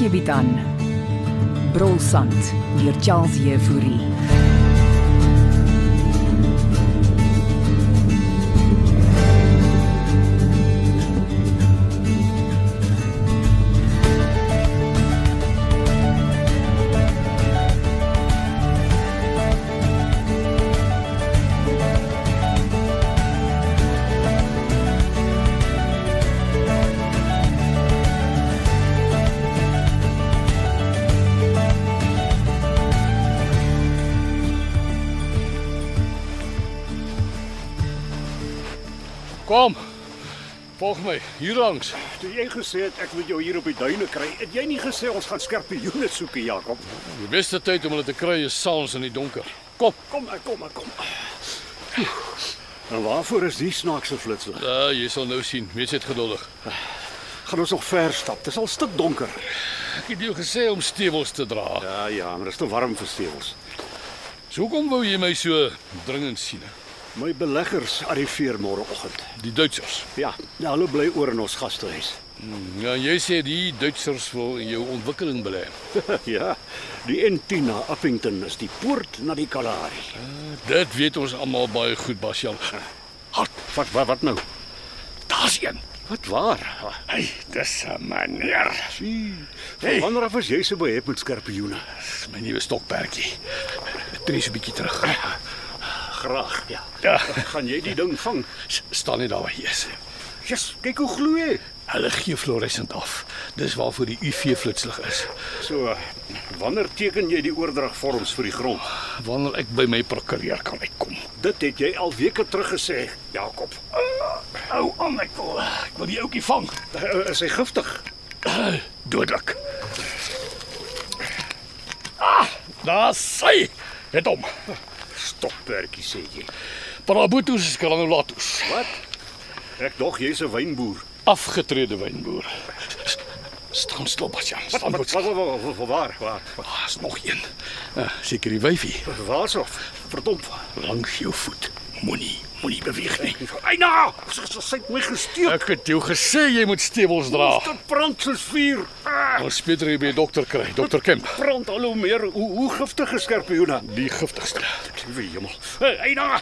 Aan Brolsand deur Charles Jefouri. Kom. Volg my hier langs. Toe jy gesê het ek moet jou hier op die duine kry, het jy nie gesê ons gaan skorpioene soek, Jakob? Die beste tyd om hulle te kry is saans in die donker. Kom. Kom, ek kom, ek kom. En waarvoor is die snaakse flitser? Ja, jy sal nou sien. Wees net geduldig. Gaan ons nog ver stap? Dit is al stik donker. Ek het jou gesê om stewels te dra. Ja, ja, maar dit is te warm vir stewels. So hoekom wou jy my so dringend sien? My beleggers arriveer môreoggend. Die Duitsers. Ja, ja, hulle bly oor in ons gastehuis. Ja, jy sê die Duitsers wil in jou ontwikkeling belê. ja, die N10 na Appington is die poort na die Kalahari. Dit weet ons almal baie goed, Basjan. Hart, wat wat wat nou? Daar's een. Wat waar? Hey, dis 'n meneer. Sien. Hey. Wanneer af is jy so behep met skorpioene? Dis my nuwe stokperdjie. Tree so 'n bietjie terug. Graag, ja. Ja, Gaan jy die ding vang? s- staan net daar waar jy is. Jesus, kyk hoe gloei hy. Hulle gee fluoresent af. Dis waarvoor die UV-flitslig is. So, wanneer teken jy die oordragvorms vir die grond? Wanneer ek by my prokureur kan uitkom. Dit het jy al weke terug gesê, Jakob. Ou aan ek wil. Ek wil die ouetjie vang. Uh, Is hy giftig? Dodelik. Ah, daar sy. Het hom. Stokperdjie sê jy. Parabutus granulatus. Wat? Ek dog jy's 'n wynboer. Afgetrede wynboer. Staan stil, Basjan. Wat Staan wat stil. wat waar waar waar waar Ah, is nog een. Uh, seker die wyfie waarsof? Verdomp. langs jou voet. Moenie, moenie beweeg nie. Eina, sy het my gesteek. Ek het jou gesê jy moet stewels dra. Dit brand soos vuur. Ah, Ons Pieter jy by dokter kry, dokter Kemp. brand al hoe meer. Hoe hoe giftig is skorpioene? Die giftigste. Liewe hemel. Eina,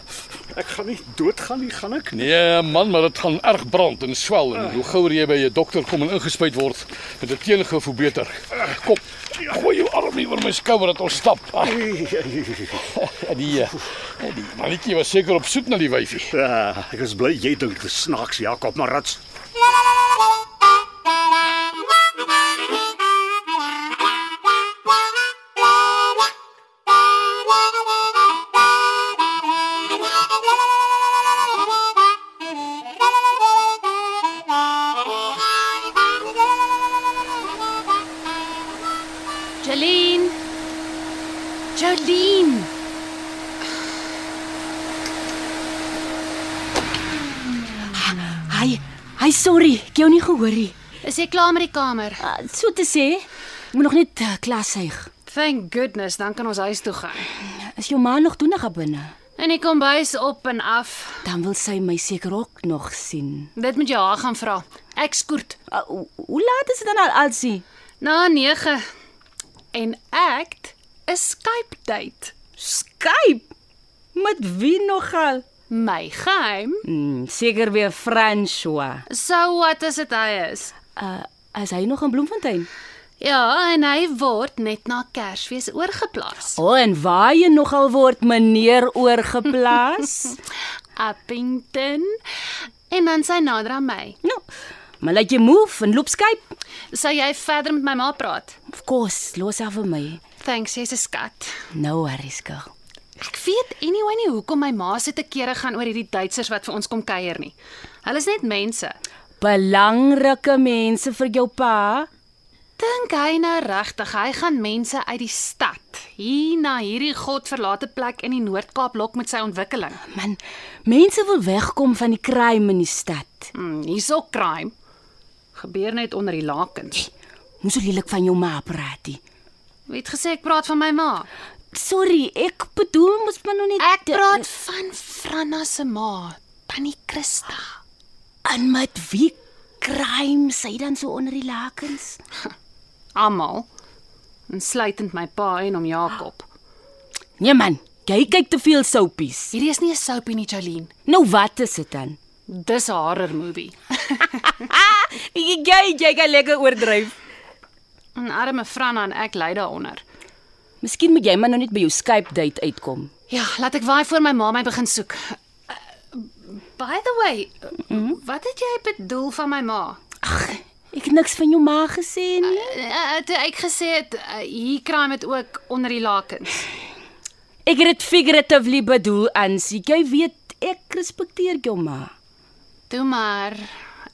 ek gaan nie doodgaan nie, gaan ek? Nee man, maar dit gaan erg brand en swel en hoe gouer jy by 'n dokter kom en ingespuit word met 'n teengif hoe beter. Kom, gooi jou arm hier oor my skouer dat ons stap. Ah, die eh, die mannetjie was seker op soek na die wyfie. Ja, ek is bly jy dink dit snaaks, Jakob, maar rats. Ek nie. Is jy klaar met die kamer? Uh, so te sê, ek moet nog net uh, klas suig. Thank goodness, dan kan ons huis toe gaan. Is jou ma nog toenig binne? En die kombuis op en af. Dan wil sy my seker ook nog sien. Dit moet jy haar gaan vra. Ek skoort Uh, hoe- hoe laat is dit dan al alsie? na 9. En ek is Skype date. Skype. Met wie nogal? My geheim. Hmm, seker weer François. So wat as dit hy is? Uh, is hy nog in Bloemfontein? Ja, en hy word net na Kersfees oorgeplaas. O, oh, en waar jy nogal word meneer oorgeplaas? Appington. En dan sy nader aan my. nou, maar laat jy move en loop Skype. Sou jy verder met my ma praat? Of course, los af vir my. Thanks, jy's 'n skat. No worries, girl. Ek weet anyway nie hoekom my ma se te kere gaan oor hierdie Duitsers wat vir ons kom kuier nie. Hulle is net mense. Belangrike mense vir jou pa. Dink hy nou regtig hy gaan mense uit die stad hier na hierdie godverlate plek in die Noord-Kaap lok met sy ontwikkeling? Man, mense wil wegkom van die crime in die stad. Hmm, hier's ook crime. Gebeur net onder die lakens. Moes so lelik van jou ma praat. nie. Wie het gesê ek praat van my ma? Sorry, ek bedoel mos maar nog net Ek praat van Franna se ma, Tannie Christa. en met wie crime sy dan so onder die lakens? Almal, insluitend my pa en hom Jakob. Nee man, jy kyk te veel soapies. Hierdie is nie 'n soapie nie, Jolene. Nou wat is dit dan? Dis 'n horror movie. Jy jy jy gaan lekker oordryf. En arme Franna en ek ly daaronder. Miskien moet jy maar nou net by jou Skype date uitkom. Ja, laat ek waai voor my ma my begin soek. Uh, by the way, uh, wat het jy bedoel van my ma? Ek het niks van jou ma gesê nie. Uh, toe ek gesê het uh, hier kraai met ook onder die lakens. Ek het dit figuratively bedoel, Ansie. Jy weet, ek respekteer jou ma. Toe maar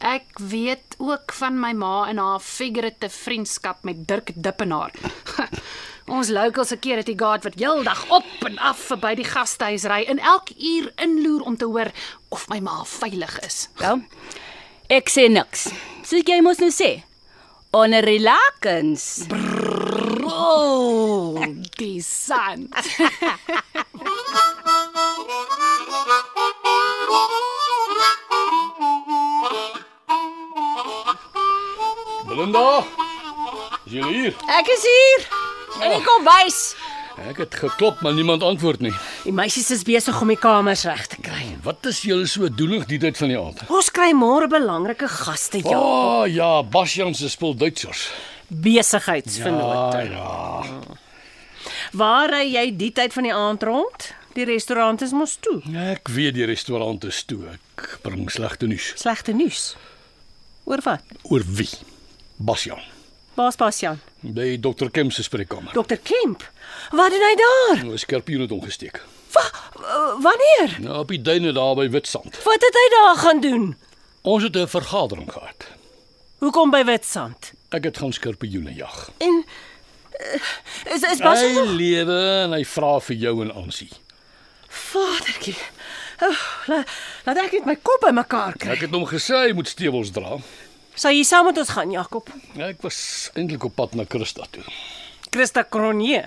ek weet ook van my ma en haar figurative vriendskap met Dirk Dippenaar. Ons locals se keer het die guard wat heeldag op en af verby die gastehuis ry en elke uur inloer om te hoor of my ma veilig is. Ja. Ek sê niks. So jy mos nou sê. Onder die lakens. Oh, die san. Belinda, is jy hier? Ek is hier. En ek kom bys. Ek het geklop, maar niemand antwoord nie. Die meisies is besig om die kamers reg te kry. Wat is julle so doenig die tyd van die aand? Ons kry môre belangrike gaste, Ja, ja. oh, ja, Basjan se spul Duitsers. Besigheidsvennote. ja. Waar ry jy die tyd van die aand rond? Die restaurant is mos toe. Ek weet die restaurant is toe. Ek bring slegte nuus. Slegte nuus. Oor wat? Oor wie? Basjan. Waar's Bastian? By Dr. Kemp se spreekkamer. Dr Kemp. Wat doen hy daar? 'n Skorpioen het omgesteek. Wa w- wanneer? Nou op die duine daar by Witstrand. Wat het hy daar gaan doen? Ons het 'n vergadering gehad. Hoekom by Witstrand? Ek het gaan skorpioene jag. En uh, is is Hy Bastian nog lewe en hy vra vir jou en Ansie. Vadertjie. Oh, laat, laat ek net my kop bymekaar kry. Ek het hom gesê hy moet stewels dra. Sou jy saam met ons gaan, Jakob? Ek was eintlik op pad na Christa toe Christa Cronje.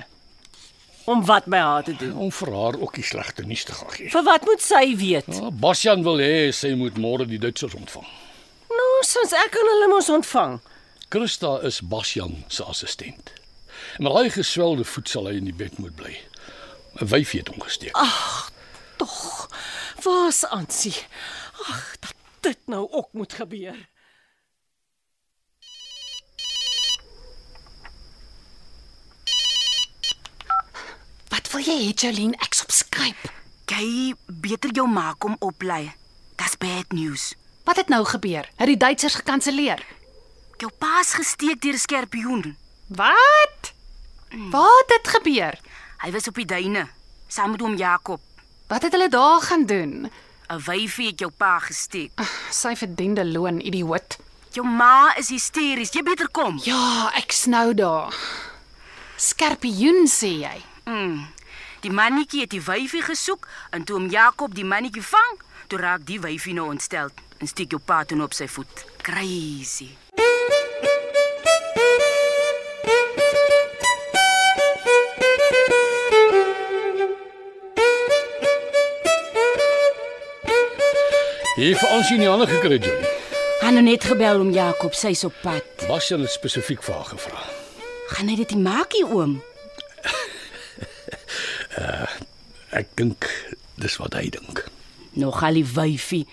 Om wat by haar te doen? om vir haar ook die slegte nuus te gaan gee. Vir wat moet sy weet? Ja, Basjan wil hê sy moet môre die Duitsers ontvang. Nou, soos ek kan hulle mos ontvang. Christa is Basjan se assistent. En met daai geswelde voet sal hy in die bed moet bly. 'n Wyfie het hom gesteek. Tog. Waar's Ansie? Ag, dat dit nou ook moet gebeur. Jy hê, Jolene? Ek's op Skype. Jy beter jou ma kom oplei. Dis bad news. Wat het nou gebeur? Het die Duitsers gekanselleer? Jou pa's gesteek deur 'n skorpioen. Wat? Wat het gebeur? Hy was op die duine saam met oom Jakob. Wat het hulle daar gaan doen? 'n Wyfie het jou pa gesteek. Sy verdiende loon, idioot. Jou ma is hysteries. Jy beter kom. Ja, ek snou daar. Skorpioen sê jy. Mm. Die mannetjie het die wyfie gesoek en toe oom Jakob die mannetjie vang, toe raak die wyfie nou ontstel en steek jou pa toe op sy voet. Crazy. Jy het vir Ansie nie hande gekry, Johnny. Han nou net gebel om Jakob, sy's op pad. Basjan het spesifiek vir haar gevra. Gaan hy dit nie maak nie, oom? Ek dink dis wat hy dink. Nog al die wyfie.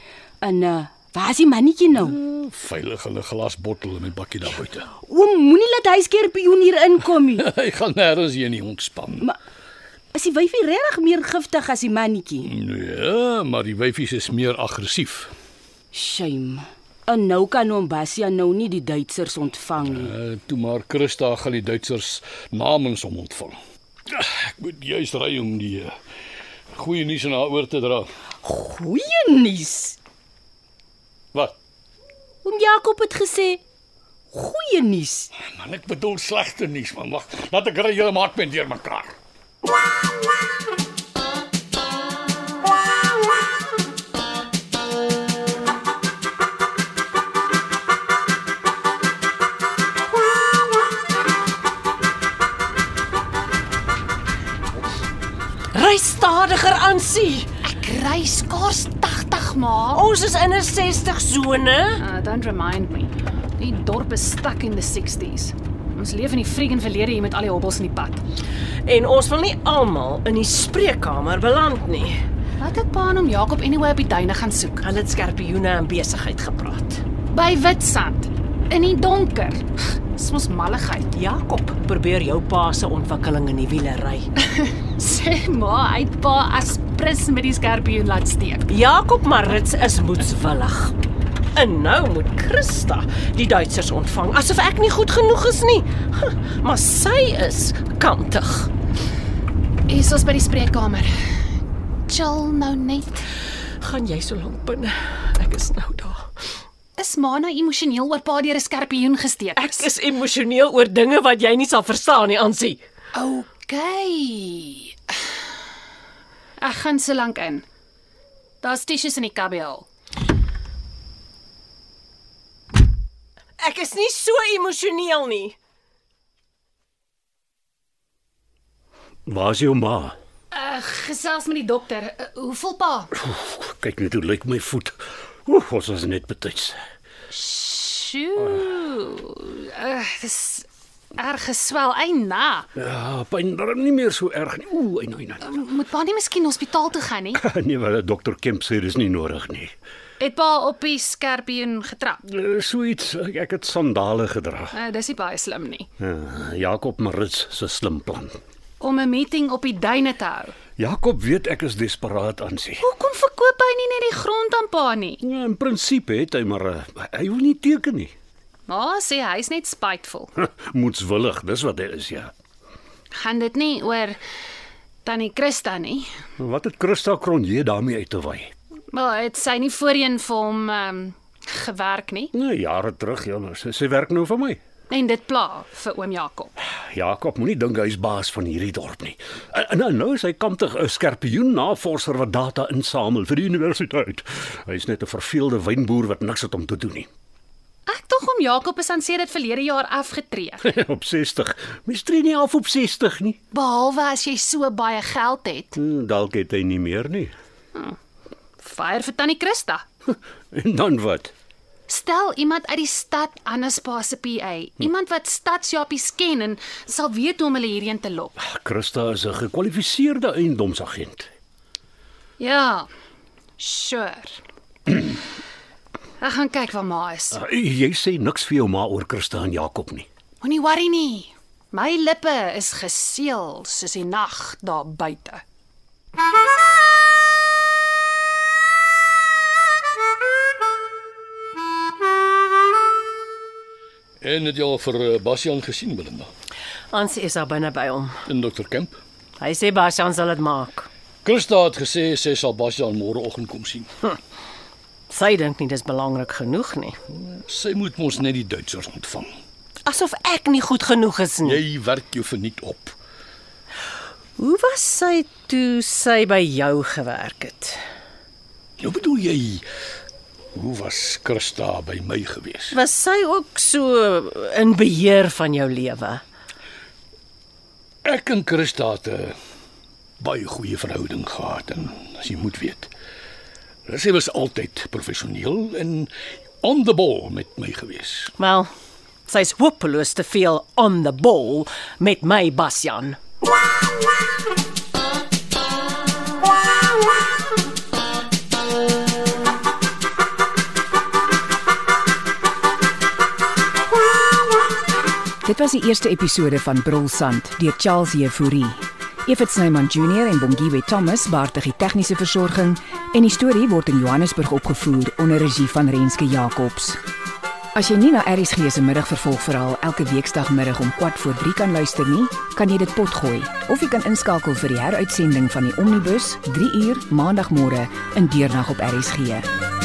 En uh, waar is die mannetjie nou? Veilig in 'n glasbottel in my bakkie daar buite. Oom, moenie laat hy skorpioen hier inkom nie. hy gaan nêrens heen nie ontspan. Maar is die wyfie regtig meer giftig as die mannetjie? Nee, maar die wyfies is meer aggressief. Shame. En nou kan oom Basia nou nie die Duitsers ontvang nie. Uh, toe maar Christa gaan die Duitsers namens hom ontvang. Ek moet juis ry om die uh, goeie nuus aan haar oor te dra. Goeie nuus. Wat? Oom Jakob het gesê goeie nuus. Man, ek bedoel slegte nuus, man. Wag, laat ek ry julle maak met deurmekaar. Ry stadiger aan sie. Ek ry skaars 80 maar. Ons is in 'n 60 sone. Uh, don't remind me. Die dorp is stuck in the 60s. Ons leef in die friggin verlede hier met al die hobbels in die pad. En ons wil nie almal in die spreekkamer beland nie. Laat ek pa en hom Jakob anyway op die duine gaan soek. Hulle het skerpioene en besigheid gepraat. By Witstrand in die donker. Dis mos malligheid. Jakob probeer jou pa se ontwikkeling in die wielery. Sê maar hy pa as prins met die skerpioen laat steek. Jakob Marits is moedswillig. En nou moet Christa die Duitsers ontvang asof ek nie goed genoeg is nie. Huh, Maar sy is kantig. Is ons by die spreekkamer. Chill nou net. Gaan jy so lank binne? Ek is nou daar. Is ma nou emosioneel oor pa deur 'n skerpioen gesteek Ek is emosioneel oor dinge wat jy nie sal verstaan nie, Ansie. OK. Ek gaan so lank in. Daar's tissues in die kabiel. Ek is nie so emosioneel nie. Waar's jou ma? Uh, gesels met die dokter. Uh, hoe voel pa? Kyk net hoe lyk my voet. Oef, ons was net betyds. Sjoe. Uh, dis erg geswel eina. Ja, pyn darm nie meer so erg nie. Ooh, en en en. Moet pa nie miskien hospitaal toe gaan nie? Nee, wel dokter Kemp sê dis nie nodig nie. Het pa op die skerpioen getrap? Uh, so iets, ek, het sandale gedra. Uh, dis nie baie slim nie. Uh, Jakob Marits se slim plan. Om 'n meeting op die duine te hou. Jakob weet ek is desperaat aan sy. Hoekom verkoop hy nie net die grond aan pa nie? Ja, in prinsip het hy maar uh, hy wil nie teken nie. Ma sê hy's net spiteful. Moetswillig, dis wat hy is ja. Gaan dit nie oor tannie Christa nie? Wat het Christa Cronje daarmee uit te wy? Wel, het sy nie voorheen vir hom ehm um, gewerk nie Nee, jare terug, ja, maar sy, sy werk nou vir my. en dit pla vir oom Jakob. Jakob moenie dink hy's baas van hierdie dorp nie. En, en nou is hy kamptig 'n skerpioen navorser wat data insamel vir die universiteit. Hy's net 'n verveelde wynboer wat niks het om te doen nie. Ek tog oom Jakob is aan sê dit verlede jaar afgetree. op 60. Mens tree nie af op 60 nie. Behalwe as jy so baie geld het. Hm, Dalk het hy nie meer nie. Fire vir tannie Christa. En dan wat? Stel iemand uit die stad anders pa se PA, iemand wat stadsjappies ken en sal weet hoe om hulle hierheen te lok. Christa is 'n gekwalifiseerde eiendomsagent. Ja. Sure. Ek gaan kyk waar ma is. Uh, jy sê niks vir jou ma oor Christa en Jakob nie. Moenie worry nie. My lippe is geseël soos die nag daar buite. En het jy al vir eh, Bastian gesien, Belinda? Ansie is daar binne by hom. In Dr Kemp. Hy sê Bastian sal dit maak. Christa het gesê sy sal Bastian môreoggend kom sien. Sy dink nie dis belangrik genoeg nie. Sy moet mos net die Duitsers ontvang. Asof ek nie goed genoeg is nie. Jy werk jou verniet op. Hoe was sy toe sy by jou gewerk het? Nou bedoel jy hoe was Christa by my gewees? Was sy ook so in beheer van jou lewe? Ek en Christa het 'n baie goeie verhouding gehad en as jy moet weet. Sy was altyd professioneel en on the ball met my gewees. Wel, sy's hopeloos te veel on the ball met my Bastian. Dit was die eerste episode van Brolsand deur Charles Jefouri. Evit Snyman Junior en Bongwe Thomas baartig die tegniese versorging en die storie word in Johannesburg opgevoer onder regie van Renske Jacobs. As jy nie na ERG se middagvervolgverhaal elke weekdagmiddag om 14:00 kan luister nie, kan jy dit potgooi of jy kan inskakel vir die heruitsending van die Omnibus 3 uur maandagmôre in deernag op ERG.